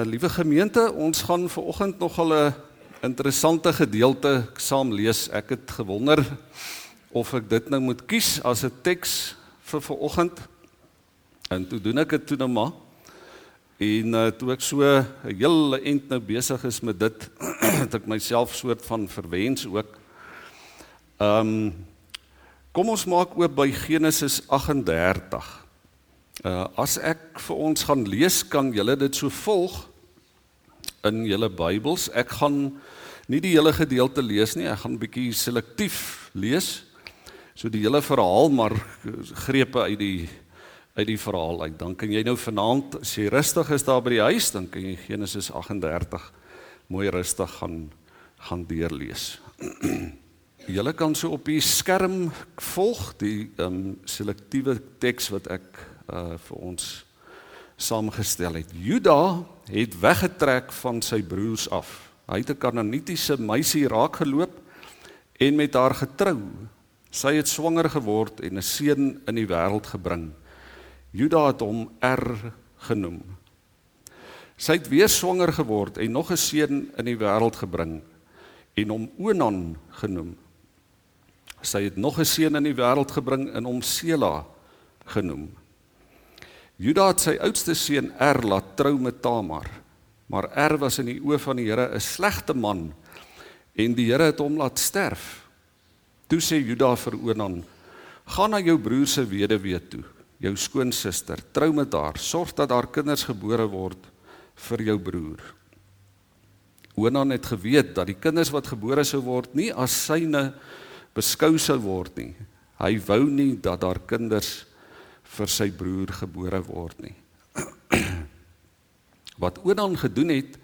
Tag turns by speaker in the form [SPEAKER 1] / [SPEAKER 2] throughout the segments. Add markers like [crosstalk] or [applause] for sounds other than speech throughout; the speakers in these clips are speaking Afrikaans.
[SPEAKER 1] Uh liewe gemeente, ons gaan ver oggend nog al 'n interessante gedeelte saam lees. Ek het gewonder of ek dit nou moet kies as 'n teks vir ver oggend. En toe doen ek dit toe nou maar. En uh, toe ek so 'n hele end nou besig is met dit, [clears throat] het ek myself soort van verwens ook. Ehm um, kom ons maak oop by Genesis 38. Uh as ek vir ons gaan lees, kan julle dit so volg in julle Bybels. Ek gaan nie die hele gedeelte lees nie, ek gaan 'n bietjie selektief lees. So die hele verhaal maar grepe uit die uit die verhaal uit. Dan kan jy nou vanaand as jy rustig is daar by die huis, dan kan jy Genesis 38 mooi rustig gaan gaan deurlees. [clears throat] Julle kan so op die skerm volg die ehm um, selektiewe teks wat ek uh vir ons saamgestel het. Juda het weggetrek van sy broers af. Hy het 'n Kanaanitiese meisie raak geloop en met haar getrou. Sy het swanger geword en 'n seun in die wêreld gebring. Juda het hom Er genoem. Sy het weer swanger geword en nog 'n seun in die wêreld gebring en hom Onan genoem. Sy het nog 'n seun in die wêreld gebring en hom Sela genoem. Juda het sy oudste seun Er laat trou met Tamar. Maar Er was in die oë van die Here 'n slegte man en die Here het hom laat sterf. Toe sê Juda vir Onan: "Gaan na jou broer se weduwee toe, jou skoonsister, trou met haar, sorg dat haar kinders gebore word vir jou broer." Onan het geweet dat die kinders wat gebore sou word nie as syne beskou sou word nie. Hy wou nie dat haar kinders vir sy broer gebore word nie. [clears throat] Wat Onan gedoen het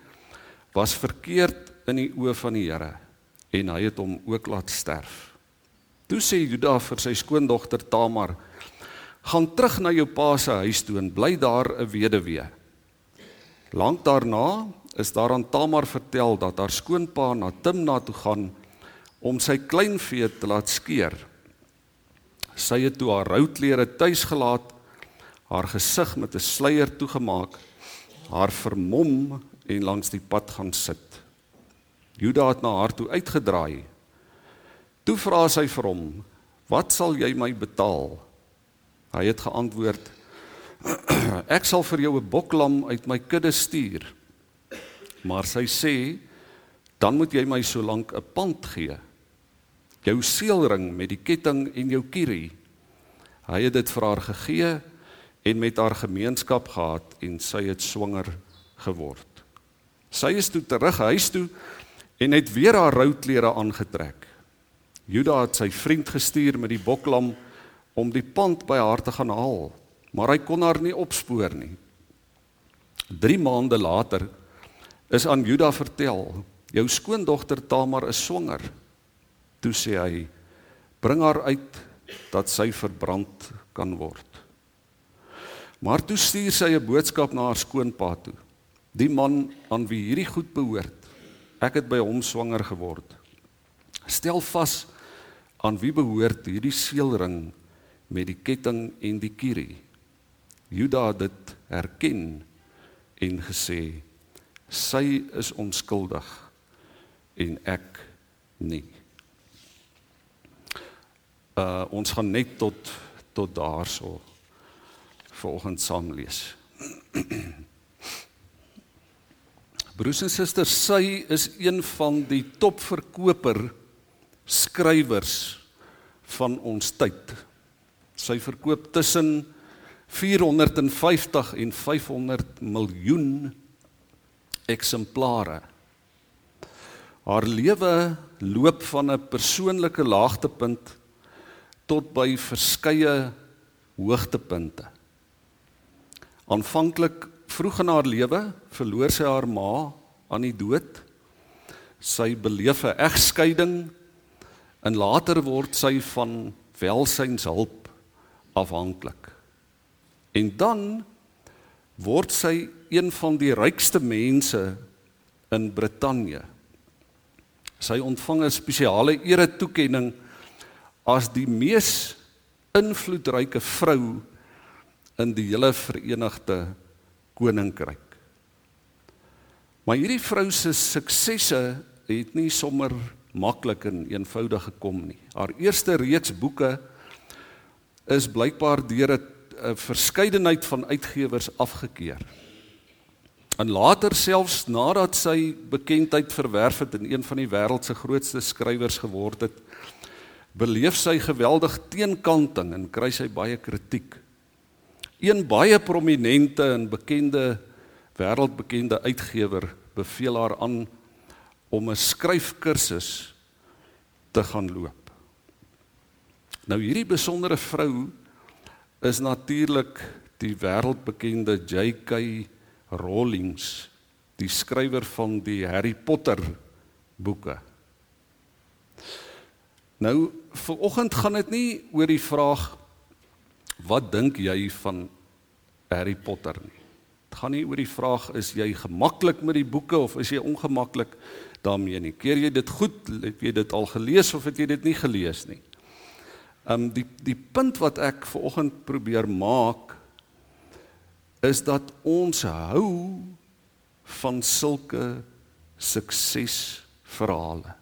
[SPEAKER 1] was verkeerd in die oë van die Here en hy het hom ook laat sterf. Toe sê Juda vir sy skoondogter Tamar: "Gaan terug na jou pa se huis toe en bly daar 'n weduwee." Lank daarna is daar aan Tamar vertel dat haar skoonpa na Timna toe gaan om sy kleinvee te laat skeer. Sy het toe haar rouklere tuis gelaat, haar gesig met 'n sluier toegemaak, haar vermom en langs die pad gaan sit. Juda het na haar toe uitgedraai. Toe vra sy vir hom: "Wat sal jy my betaal?" Hy het geantwoord: [clears throat] "Ek sal vir jou 'n boklam uit my kudde stuur." Maar sy sê: "Dan moet jy my solank 'n pand gee." Jou seelring met die ketting en jou kierie. Hy het dit vir haar gegee en met haar gemeenskap gehad en sy het swanger geword. Sy is toe terug huis toe en het weer haar rouklere aangetrek. Juda het sy vriend gestuur met die boklam om die pand by haar te gaan haal, maar hy kon haar nie opspoor nie. 3 maande later is aan Juda vertel: "Jou skoondogter Tamar is swanger." Toe sê hy: "Bring haar uit dat sy verbrand kan word." Maar toe stuur sy 'n boodskap na haar skoonpa toe. Die man aan wie hierdie goed behoort. Ek het by hom swanger geword. Stel vas aan wie behoort hierdie seelring met die ketting en die kierie. Juda het dit erken en gesê sy is onskuldig en ek nie. Uh ons gaan net tot tot daarso volgens saam lees. [clears throat] Broers en susters, sy is een van die topverkoper skrywers van ons tyd. Sy verkoop tussen 450 en 500 miljoen eksemplare. Haar lewe loop van 'n persoonlike laagtepunt tot by verskeie hoogtepunte. Aanvanklik vroeg in haar lewe verloor sy haar ma aan die dood. Sy beleef 'n egskeiding en later word sy van welsynshulp afhanklik. En dan word sy een van die rykste mense in Brittanje. Sy ontvang 'n spesiale eretoekenning as die mees invloedryke vrou in die hele Verenigde Koninkryk. Maar hierdie vrou se suksesse het nie sommer maklik en eenvoudig gekom nie. Haar eerste reeks boeke is blykbaar deur 'n verskeidenheid van uitgewers afgekeur. En later selfs nadat sy bekendheid verwerf het en een van die wêreld se grootste skrywers geword het, beleef sy geweldig teenkanting en kry sy baie kritiek. Een baie prominente en bekende wêreldbekende uitgewer beveel haar aan om 'n skryfkursus te gaan loop. Nou hierdie besondere vrou is natuurlik die wêreldbekende J.K. Rowlings, die skrywer van die Harry Potter boeke. Nou vir oggend gaan dit nie oor die vraag wat dink jy van Harry Potter nie gaan nie oor die vraag is jy gemaklik met die boeke of is jy ongemaklik daarmee nie. Keer jy dit goed? Het jy dit al gelees of het jy dit nie gelees nie? Um die die punt wat ek ver oggend probeer maak is dat ons hou van sulke suksesverhale.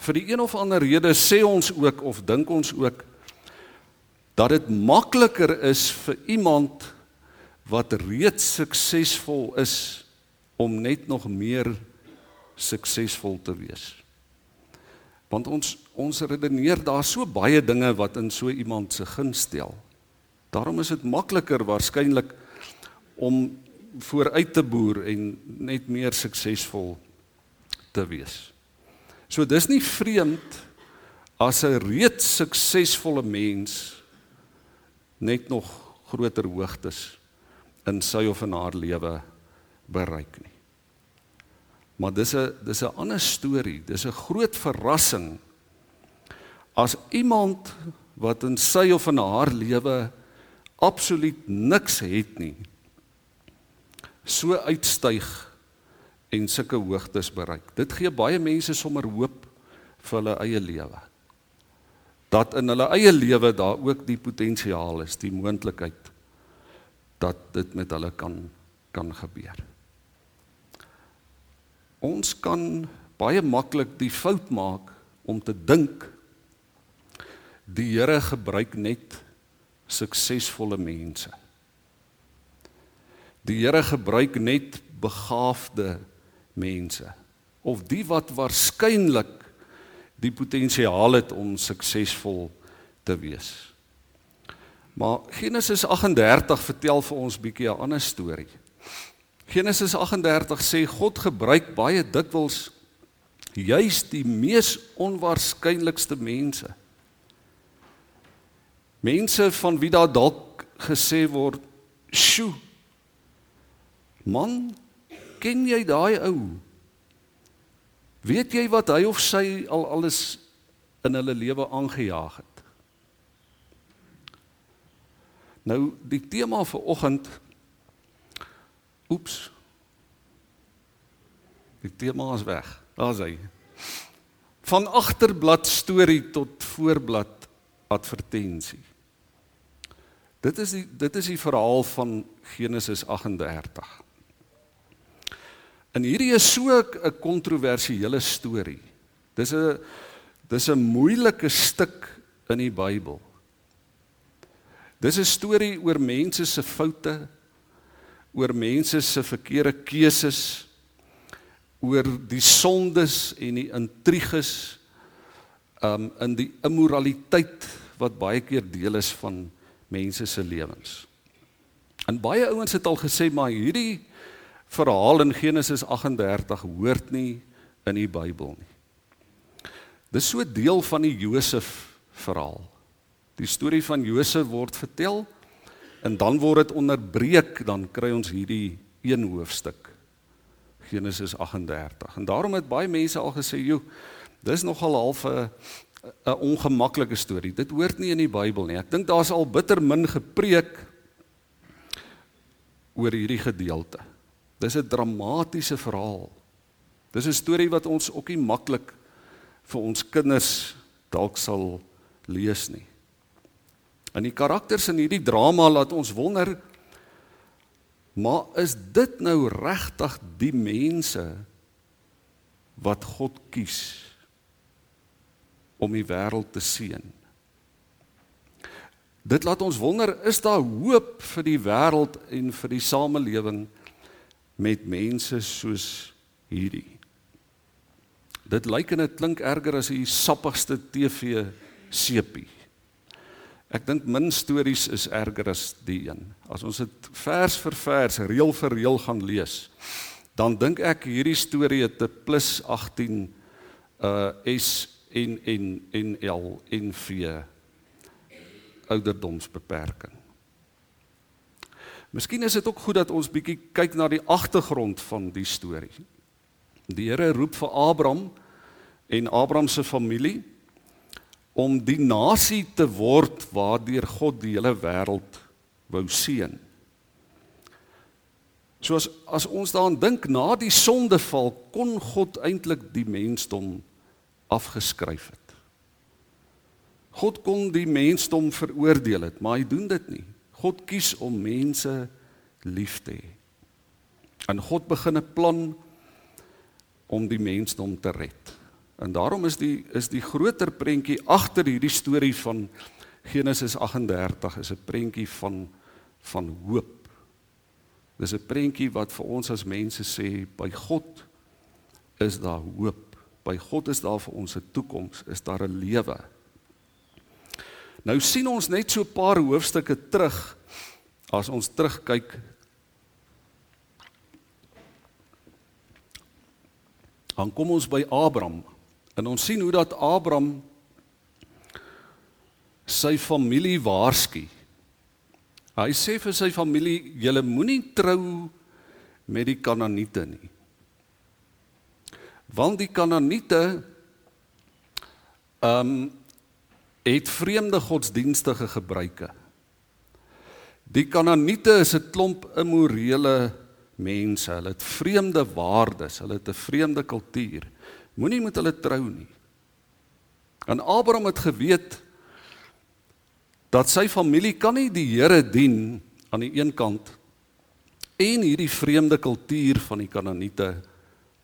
[SPEAKER 1] Vir die een of ander rede sê ons ook of dink ons ook dat dit makliker is vir iemand wat reeds suksesvol is om net nog meer suksesvol te wees. Want ons ons redeneer daar so baie dinge wat in so iemand se guns stel. Daarom is dit makliker waarskynlik om vooruit te boer en net meer suksesvol te wees. So dis nie vreemd as 'n reeds suksesvolle mens net nog groter hoogtes in sy of in haar lewe bereik nie. Maar dis 'n dis 'n ander storie. Dis 'n groot verrassing as iemand wat in sy of in haar lewe absoluut niks het nie so uitstyg en sulke hoogtes bereik. Dit gee baie mense sommer hoop vir hulle eie lewe. Dat in hulle eie lewe daar ook die potensiaal is, die moontlikheid dat dit met hulle kan kan gebeur. Ons kan baie maklik die fout maak om te dink die Here gebruik net suksesvolle mense. Die Here gebruik net begaafde mense of die wat waarskynlik die potensiaal het om suksesvol te wees. Maar Genesis 38 vertel vir ons bietjie 'n ander storie. Genesis 38 sê God gebruik baie dikwels juis die mees onwaarskynlikste mense. Mense van wie daar dalk gesê word, "Sjoe. Man, ken jy daai ou? Weet jy wat hy of sy al alles in hulle lewe aangejaag het?" Nou die tema vir oggend Oeps. Die tema is weg. Daar's hy. Van agterblad storie tot voorblad advertensie. Dit is die dit is die verhaal van Genesis 38. En hierdie is so 'n kontroversiële storie. Dis 'n dis 'n moeilike stuk in die Bybel. Dis 'n storie oor mense se foute, oor mense se verkeerde keuses, oor die sondes en die intriges um in die immoraliteit wat baie keer deel is van mense se lewens. En baie ouens het al gesê maar hierdie verhaal in Genesis 38 hoort nie in die Bybel nie. Dis so deel van die Josef verhaal. Die storie van Josef word vertel en dan word dit onderbreek, dan kry ons hierdie een hoofstuk. Genesis 38. En daarom het baie mense al gesê, "Jo, dis nogal half 'n 'n ongemaklike storie. Dit hoort nie in die Bybel nie." Ek dink daar's al bitter min gepreek oor hierdie gedeelte. Dis 'n dramatiese verhaal. Dis 'n storie wat ons ook nie maklik vir ons kinders dalk sal lees nie. En die karakters in hierdie drama laat ons wonder Maar is dit nou regtig die mense wat God kies om die wêreld te seën? Dit laat ons wonder, is daar hoop vir die wêreld en vir die samelewing met mense soos hierdie? Dit lyk en dit klink erger as die sappigste TV sepie. Ek dink min stories is erger as die een. As ons dit vers vir vers, reël vir reël gaan lees, dan dink ek hierdie storie het 'n plus 18 uh S en en en L en V ouderdomsbeperking. Miskien is dit ook goed dat ons bietjie kyk na die agtergrond van die storie. Die Here roep vir Abraham en Abraham se familie om die nasie te word waardeur God die hele wêreld wou seën. Soos as ons daaraan dink na die sondeval kon God eintlik die mensdom afgeskryf het. God kon die mensdom veroordeel het, maar hy doen dit nie. God kies om mense lief te hê. En God begin 'n plan om die mensdom te red. En daarom is die is die groter prentjie agter hierdie storie van Genesis 38 is 'n prentjie van van hoop. Dis 'n prentjie wat vir ons as mense sê by God is daar hoop. By God is daar vir ons 'n toekoms, is daar 'n lewe. Nou sien ons net so 'n paar hoofstukke terug as ons terugkyk dan kom ons by Abraham en ons sien hoe dat Abraham sy familie waarsku. Hy sê vir sy familie: "Julle moenie trou met die Kanaaniete nie." Want die Kanaaniete ehm um, het vreemde godsdienstige gebruike. Die Kanaaniete is 'n klomp immorele mense. Hulle het vreemde waardes, hulle het 'n vreemde kultuur. Moenie met hulle trou nie. En Abraham het geweet dat sy familie kan nie die Here dien aan die een kant en hierdie vreemde kultuur van die Kanaaniete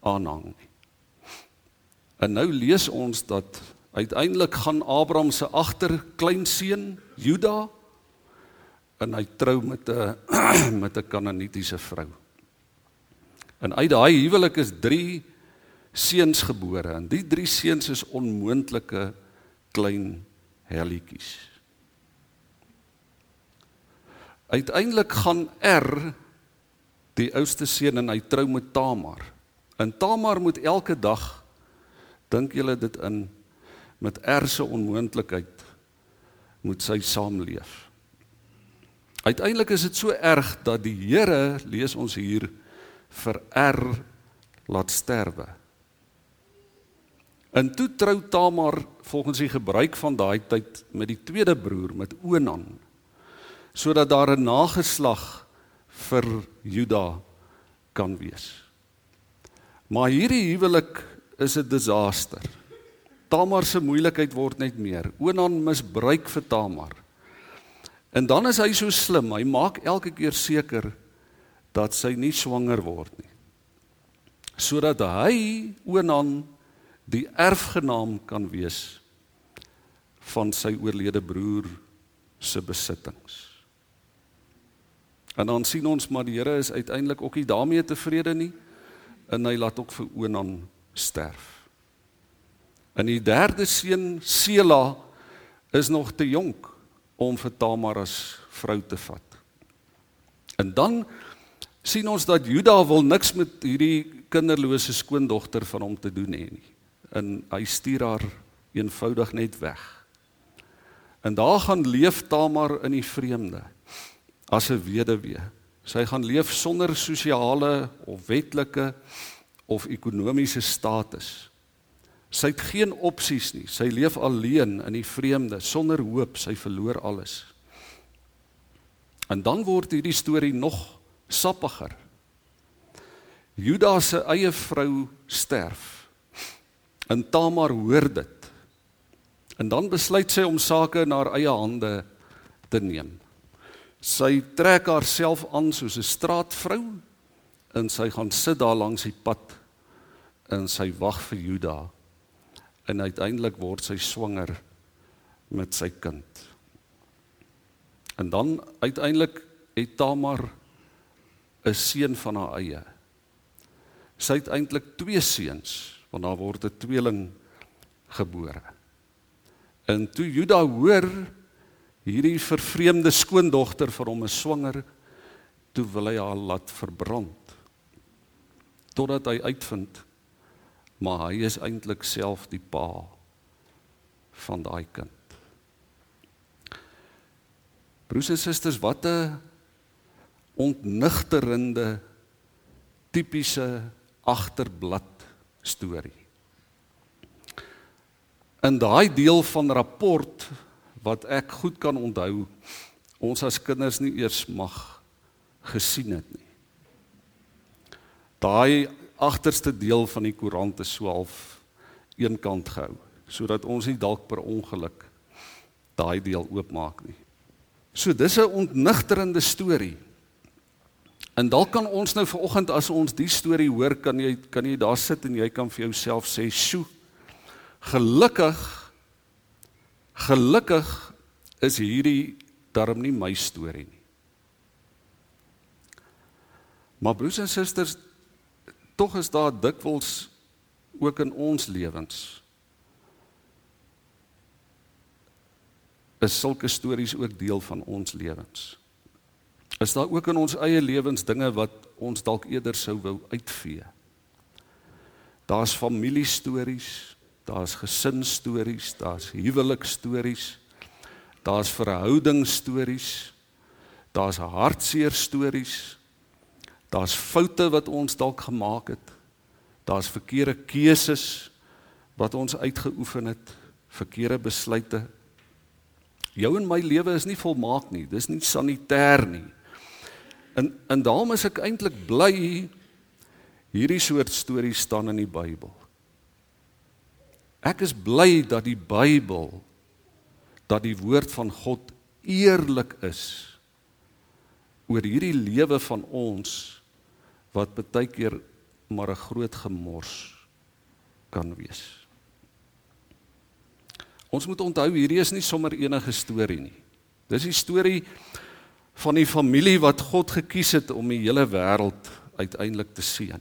[SPEAKER 1] aanhang nie. En nou lees ons dat Uiteindelik gaan Abraham se agterkleinseun Juda en hy trou met 'n [clears throat] met 'n Kanaanitiese vrou. En uit daai huwelik is 3 seuns gebore en die 3 seuns is onmoontlike klein hellietjies. Uiteindelik gaan Er die oudste seun en hy trou met Tamar. En Tamar moet elke dag dink julle dit in met erse onmoontlikheid moet sy saamleef. Uiteindelik is dit so erg dat die Here, lees ons hier, vir Er laat sterwe. En toe trou Tamar volgens die gebruik van daai tyd met die tweede broer met Onan sodat daar 'n nageslag vir Juda kan wees. Maar hierdie huwelik is 'n disaster. Tamar se moeilikheid word net meer. Onan misbruik vir Tamar. En dan is hy so slim, hy maak elke keer seker dat sy nie swanger word nie. Sodat hy Onan die erfgenaam kan wees van sy oorlede broer se besittings. En dan sien ons maar die Here is uiteindelik ook nie daarmee tevrede nie en hy laat ook vir Onan sterf. En die derde seun Sela is nog te jonk om vir Tamar as vrou te vat. En dan sien ons dat Juda wil niks met hierdie kinderlose skoondogter van hom te doen hê nie. En hy stuur haar eenvoudig net weg. En daar gaan leef Tamar in die vreemde as 'n weduwee. Sy gaan leef sonder sosiale of wetlike of ekonomiese status. Sy het geen opsies nie. Sy leef alleen in die vreemde, sonder hoop. Sy verloor alles. En dan word hierdie storie nog sappiger. Judas se eie vrou sterf. En Tamar hoor dit. En dan besluit sy om sake in haar eie hande te neem. Sy trek haarself aan soos 'n straatvrou en sy gaan sit daar langs die pad en sy wag vir Juda. En uiteindelik word sy swanger met sy kind. En dan uiteindelik het Tamar 'n seun van haar eie. Sy het eintlik twee seuns, want daar word 'n tweeling gebore. En toe Juda hoor hierdie vervreemde skoondogter vir hom is swanger, toe wil hy haar laat verbrand. Totdat hy uitvind maar hy is eintlik self die pa van daai kind. Broers en susters, wat 'n ontnigterende tipiese agterblad storie. In daai deel van rapport wat ek goed kan onthou, ons as kinders nie eers mag gesien het nie. Daai agterste deel van die koerant is so half eenkant gehou sodat ons nie dalk per ongeluk daai deel oopmaak nie. So dis 'n ontnigterende storie. En dalk kan ons nou vanoggend as ons die storie hoor, kan jy kan jy daar sit en jy kan vir jouself sê, "Sjoe. Gelukkig gelukkig is hierdie darm nie my storie nie." Maar broers en susters, tog is daar dikwels ook in ons lewens is sulke stories ook deel van ons lewens. Is daar ook in ons eie lewens dinge wat ons dalk eerder sou wou uitvee? Daar's familiestories, daar's gesinsstories, daar's huwelikstories, daar's verhoudingsstories, daar's hartseer stories, daar's foute wat ons dalk gemaak het, daar's verkeerde keuses wat ons uitgeoefen het, verkeerde besluite. Jou en my lewe is nie volmaak nie, dis nie sanitêr nie. En en daarom is ek eintlik bly hierdie soort stories staan in die Bybel. Ek is bly dat die Bybel dat die woord van God eerlik is oor hierdie lewe van ons wat baie keer maar 'n groot gemors kan wees. Ons moet onthou hierdie is nie sommer enige storie nie. Dis die storie van die familie wat God gekies het om die hele wêreld uiteindelik te seën.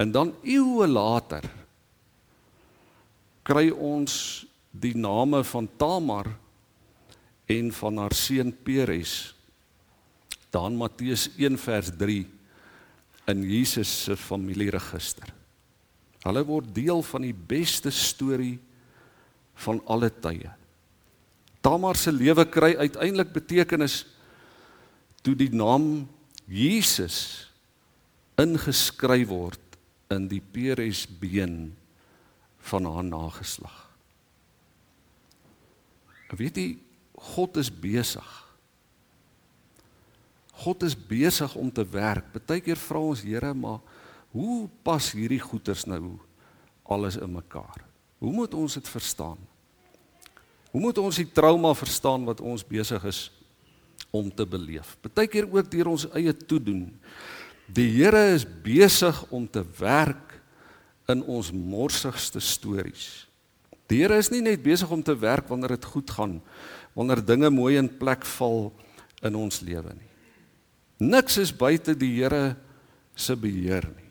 [SPEAKER 1] En dan eeue later kry ons die name van Tamar en van haar seun Peres dan Matteus 1 vers 3 in Jesus se familieregister. Hulle word deel van die beste storie van alle tye. Tamar se lewe kry uiteindelik betekenis toe die naam Jesus ingeskryf word in die Peresbeen van haar nageslag. Weet jy God is besig. God is besig om te werk. Partykeer vra ons Here, maar hoe pas hierdie goeters nou alles in mekaar? Hoe moet ons dit verstaan? Hoe moet ons die trauma verstaan wat ons besig is om te beleef? Partykeer ook deur ons eie toedoen. Die Here is besig om te werk in ons morsigste stories. Die Here is nie net besig om te werk wanneer dit goed gaan, wanneer dinge mooi in plek val in ons lewe nie. Niks is buite die Here se beheer nie.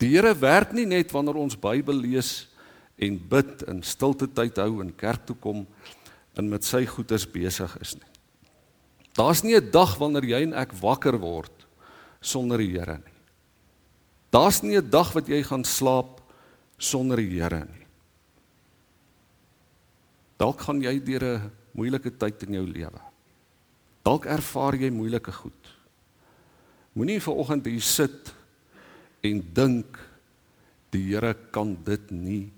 [SPEAKER 1] Die Here werk nie net wanneer ons Bybel lees en bid en stilte tyd hou en kerk toe kom en met sy goeders besig is nie. Daar's nie 'n dag wanneer jy en ek wakker word sonder die Here nie. Daar's nie 'n dag wat jy gaan slaap sonder die Here nie. Dalk gaan jy deur 'n moeilike tyd in jou lewe. Dalk ervaar jy moeilike goed. Moenie ver oggend hier sit en dink die Here kan dit nie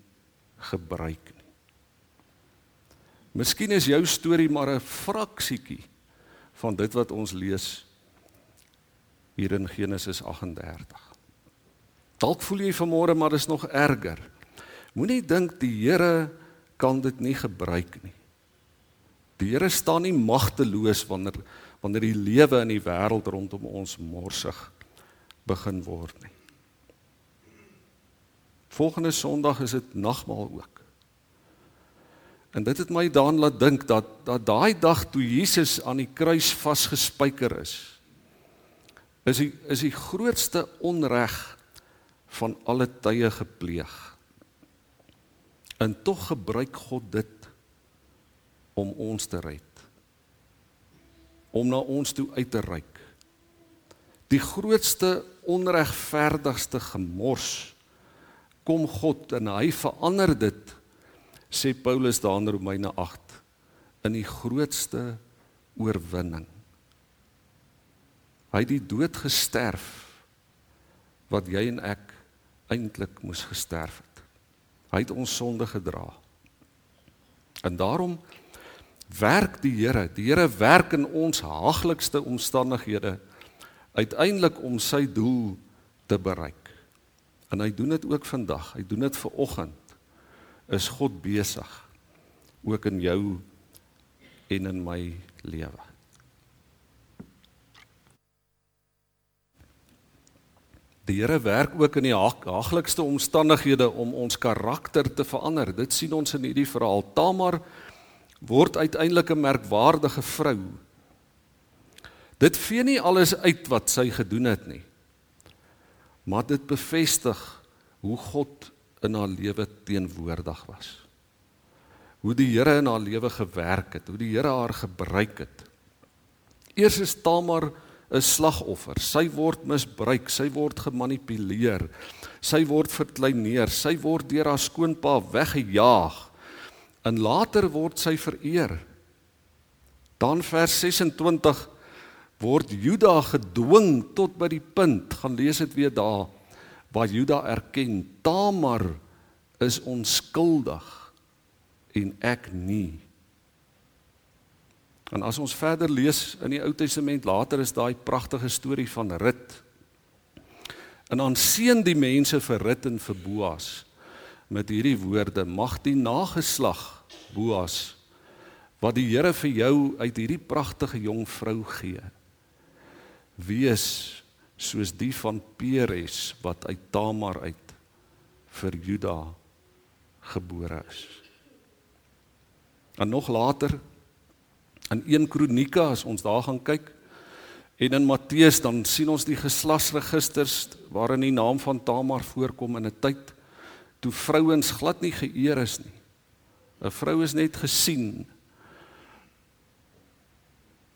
[SPEAKER 1] gebruik nie. Miskien is jou storie maar 'n fraksietjie van dit wat ons lees hier in Genesis 38. Dalk voel jy vanmôre maar dis nog erger. Moenie dink die Here kan dit nie gebruik nie. Die Here staan nie magteloos wanneer wanneer die lewe in die wêreld rondom ons morsig begin word nie. Volgende Sondag is dit nagmaal ook. En dit het my daan laat dink dat dat daai dag toe Jesus aan die kruis vasgespijker is, is die is die grootste onreg van alle tye gepleeg. En tog gebruik God dit om ons te red. Om na ons toe uit te reik. Die grootste onregverdigste gemors kom God en hy verander dit sê Paulus daar in Romeine 8 in die grootste oorwinning. Hy het die dood gesterf wat jy en ek eintlik moes gesterf het. Hy het ons sonde gedra. En daarom werk die Here, die Here werk in ons haaglikste omstandighede uiteindelik om sy doel te bereik. En hy doen dit ook vandag. Hy doen dit ver oggend. Is God besig ook in jou en in my lewe. Die Here werk ook in die haaglikste omstandighede om ons karakter te verander. Dit sien ons in hierdie verhaal. Tamar word uiteindelik 'n merkwaardige vrou. Dit vee nie alles uit wat sy gedoen het nie. Maar dit bevestig hoe God in haar lewe teenwoordig was. Hoe die Here in haar lewe gewerk het, hoe die Here haar gebruik het. Eers is Tamar 'n slagoffer. Sy word misbruik, sy word gemanipuleer. Sy word verkleineer, sy word deur haar skoonpa weggejaag. En later word sy vereer. Dan vers 26 word Juda gedwing tot by die punt, gaan lees dit weer daar waar Juda erken Tamar is onskuldig en ek nie. En as ons verder lees in die Ou Testament later is daai pragtige storie van Rut. En dan seën die mense vir Rut en vir Boas met hierdie woorde: Mag die nageslag Boas wat die Here vir jou uit hierdie pragtige jong vrou gee, wees soos die van Peres wat uit Tamar uit vir Juda gebore is. En nog later In 1 Kronieke as ons daar gaan kyk en in Matteus dan sien ons die geslagsregisters waarin die naam van Tamar voorkom in 'n tyd toe vrouens glad nie geëer is nie. 'n Vrou is net gesien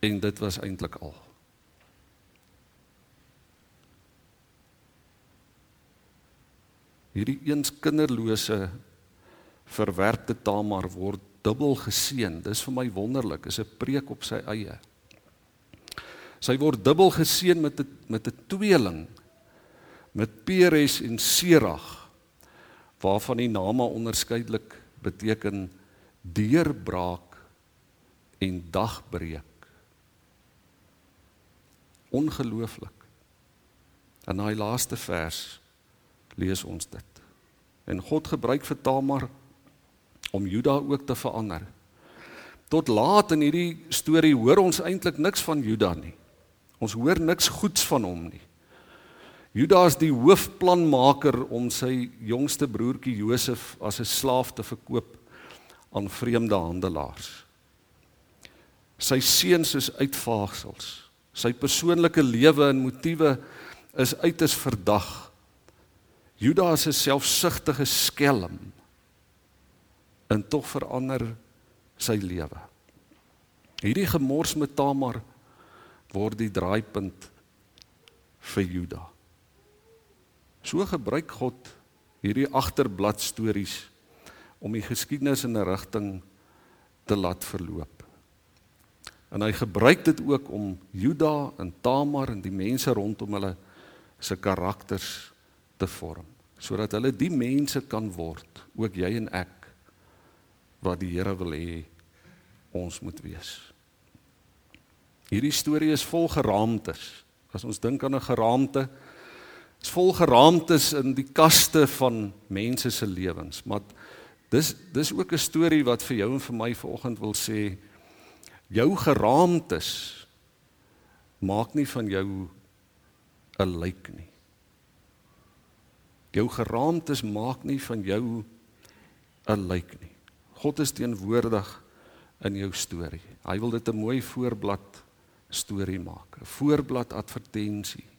[SPEAKER 1] en dit was eintlik al. Hierdie eens kinderlose verwerpte Tamar word dubbel geseën. Dis vir my wonderlik. Is 'n preek op sy eie. Sy word dubbel geseën met 'n met 'n tweeling met Peres en Serag waarvan die name onderskeidelik beteken deurbraak en dagbreek. Ongelooflik. In daai laaste vers lees ons dit. En God gebruik vir Tamar om Juda ook te verander. Tot laat in hierdie storie hoor ons eintlik niks van Juda nie. Ons hoor niks goeds van hom nie. Juda is die hoofplanmaker om sy jongste broertjie Josef as 'n slaaf te verkoop aan vreemde handelaars. Sy seuns is uitvaagsels. Sy persoonlike lewe en motiewe is uiters verdag. Juda is 'n selfsugtige skelm en tog verander sy lewe. Hierdie gemors met Tamar word die draaipunt vir Juda. So gebruik God hierdie agterblad stories om die geskiedenis in 'n rigting te laat verloop. En hy gebruik dit ook om Juda en Tamar en die mense rondom hulle se karakters te vorm sodat hulle die mense kan word, ook jy en ek wat die Here wil hê ons moet wees. Hierdie storie is vol geraamtes. As ons dink aan 'n geraamte, is vol geraamtes in die kaste van mense se lewens, maar dis dis ook 'n storie wat vir jou en vir my vanoggend wil sê Jou geraamtes maak nie van jou 'n lijk nie. Jou geraamtes maak nie van jou 'n lijk nie. God is teenwoordig in jou storie. Hy wil dit 'n mooi voorblad storie maak, 'n voorblad advertensie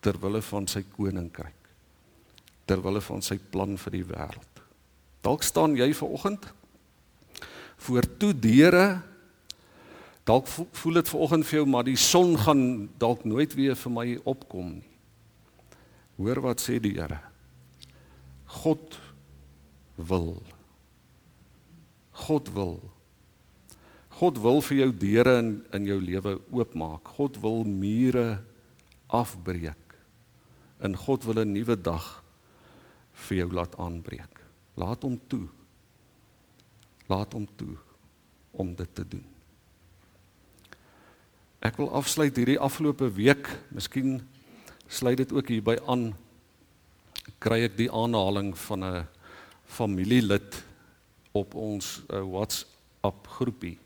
[SPEAKER 1] ter wille van sy koninkryk. Ter wille van sy plan vir die wêreld. Dalk staan jy ver oggend voor toe deure. Dalk voel dit ver oggend vir jou maar die son gaan dalk nooit weer vir my opkom nie. Hoor wat sê die Here. God wil. God wil. God wil vir jou deure in in jou lewe oopmaak. God wil mure afbreek. En God wil 'n nuwe dag vir jou laat aanbreek. Laat hom toe. Laat hom toe om dit te doen. Ek wil afsluit hierdie afgelope week, miskien sluit dit ook hierby aan. Kry ek die aanhaling van 'n familielid op ons uh, WhatsApp groepie.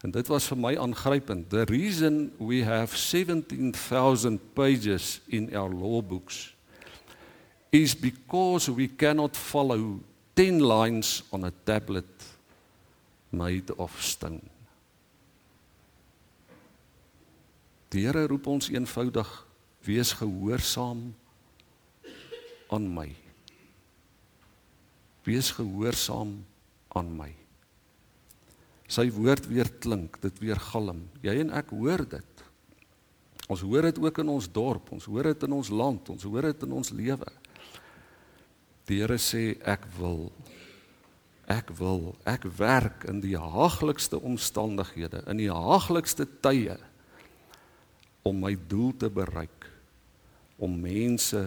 [SPEAKER 1] En dit was vir my aangrypend. The reason we have 17000 pages in our law books is because we cannot follow 10 lines on a tablet made of stone. Die Here roep ons eenvoudig wees gehoorsaam aan my. Wees gehoorsaam aan my. Sy woord weer klink, dit weer galm. Jy en ek hoor dit. Ons hoor dit ook in ons dorp, ons hoor dit in ons land, ons hoor dit in ons lewe. Die Here sê ek wil ek wil ek werk in die haaglikste omstandighede, in die haaglikste tye om my doel te bereik om mense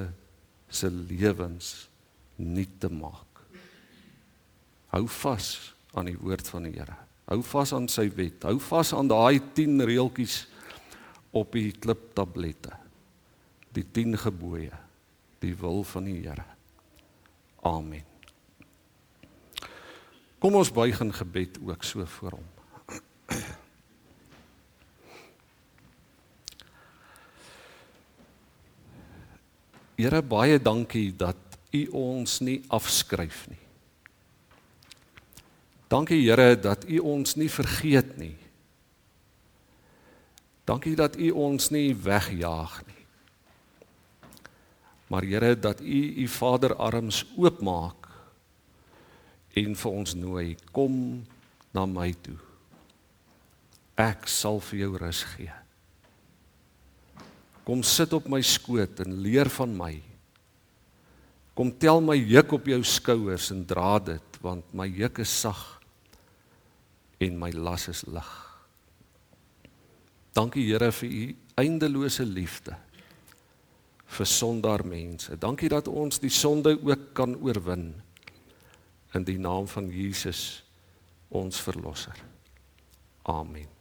[SPEAKER 1] se lewens nuut te maak. Hou vas aan die woord van die Here. Hou vas aan sy wet. Hou vas aan daai 10 reeltjies op die kliptablette. Die 10 gebooie, die wil van die Here. Amen. Kom ons buig in gebed ook so voor hom. Here baie dankie dat U ons nie afskryf nie. Dankie Here dat U ons nie vergeet nie. Dankie dat U ons nie wegjaag nie. Maar Here dat U U Vaderarms oopmaak en vir ons nooi kom na my toe. Ek sal vir jou rus gee. Kom sit op my skoot en leer van my. Kom tel my juk op jou skouers en dra dit want my juk is sag en my las is lig. Dankie Here vir u eindelose liefde vir sondaar mense. Dankie dat ons die sonde ook kan oorwin in die naam van Jesus ons verlosser. Amen.